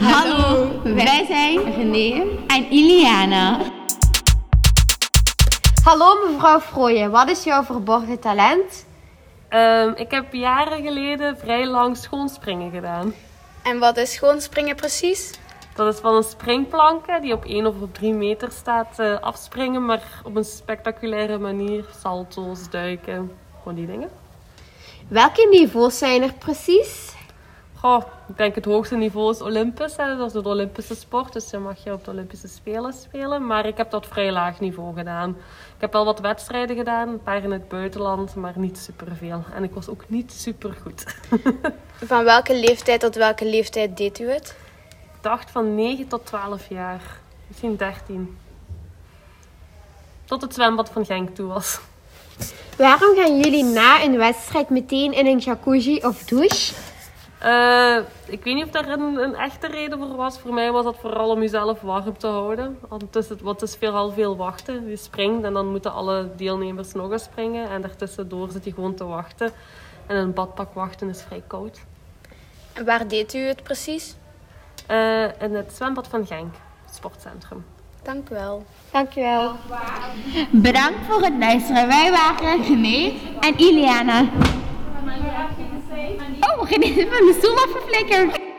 Hallo, wij zijn René en Iliana. Hallo mevrouw Frooyen, wat is jouw verborgen talent? Ehm, ik heb jaren geleden vrij lang schoonspringen gedaan. En wat is schoonspringen precies? Dat is van een springplanken die op 1 of op 3 meter staat eh, afspringen, maar op een spectaculaire manier. Salto's, duiken, gewoon die dingen. Welke niveaus zijn er precies? Goh, ik denk het hoogste niveau is Olympisch. Hè. Dat is de Olympische sport, dus dan mag je op de Olympische Spelen spelen. Maar ik heb dat vrij laag niveau gedaan. Ik heb wel wat wedstrijden gedaan, een paar in het buitenland, maar niet superveel. En ik was ook niet super goed. Van welke leeftijd tot welke leeftijd deed u het? Ik dacht van 9 tot 12 jaar, misschien 13. Tot het zwembad van Genk toe was. Waarom gaan jullie na een wedstrijd meteen in een jacuzzi of douche? Uh, ik weet niet of daar een, een, echte reden voor was. Voor mij was dat vooral om jezelf warm te houden. Want het is, het, het is vooral veel wachten. Je springt en dan moeten alle deelnemers nog eens springen. En daartussendoor zit je gewoon te wachten. En een badpak wachten is vrij koud. En waar deed u het precies? Uh, in het zwembad van Genk, het sportcentrum. Dank u wel. Dank u wel. Bedankt voor het luisteren. Wij waren René en Iliana. Is van de stoel afgeflikkerd.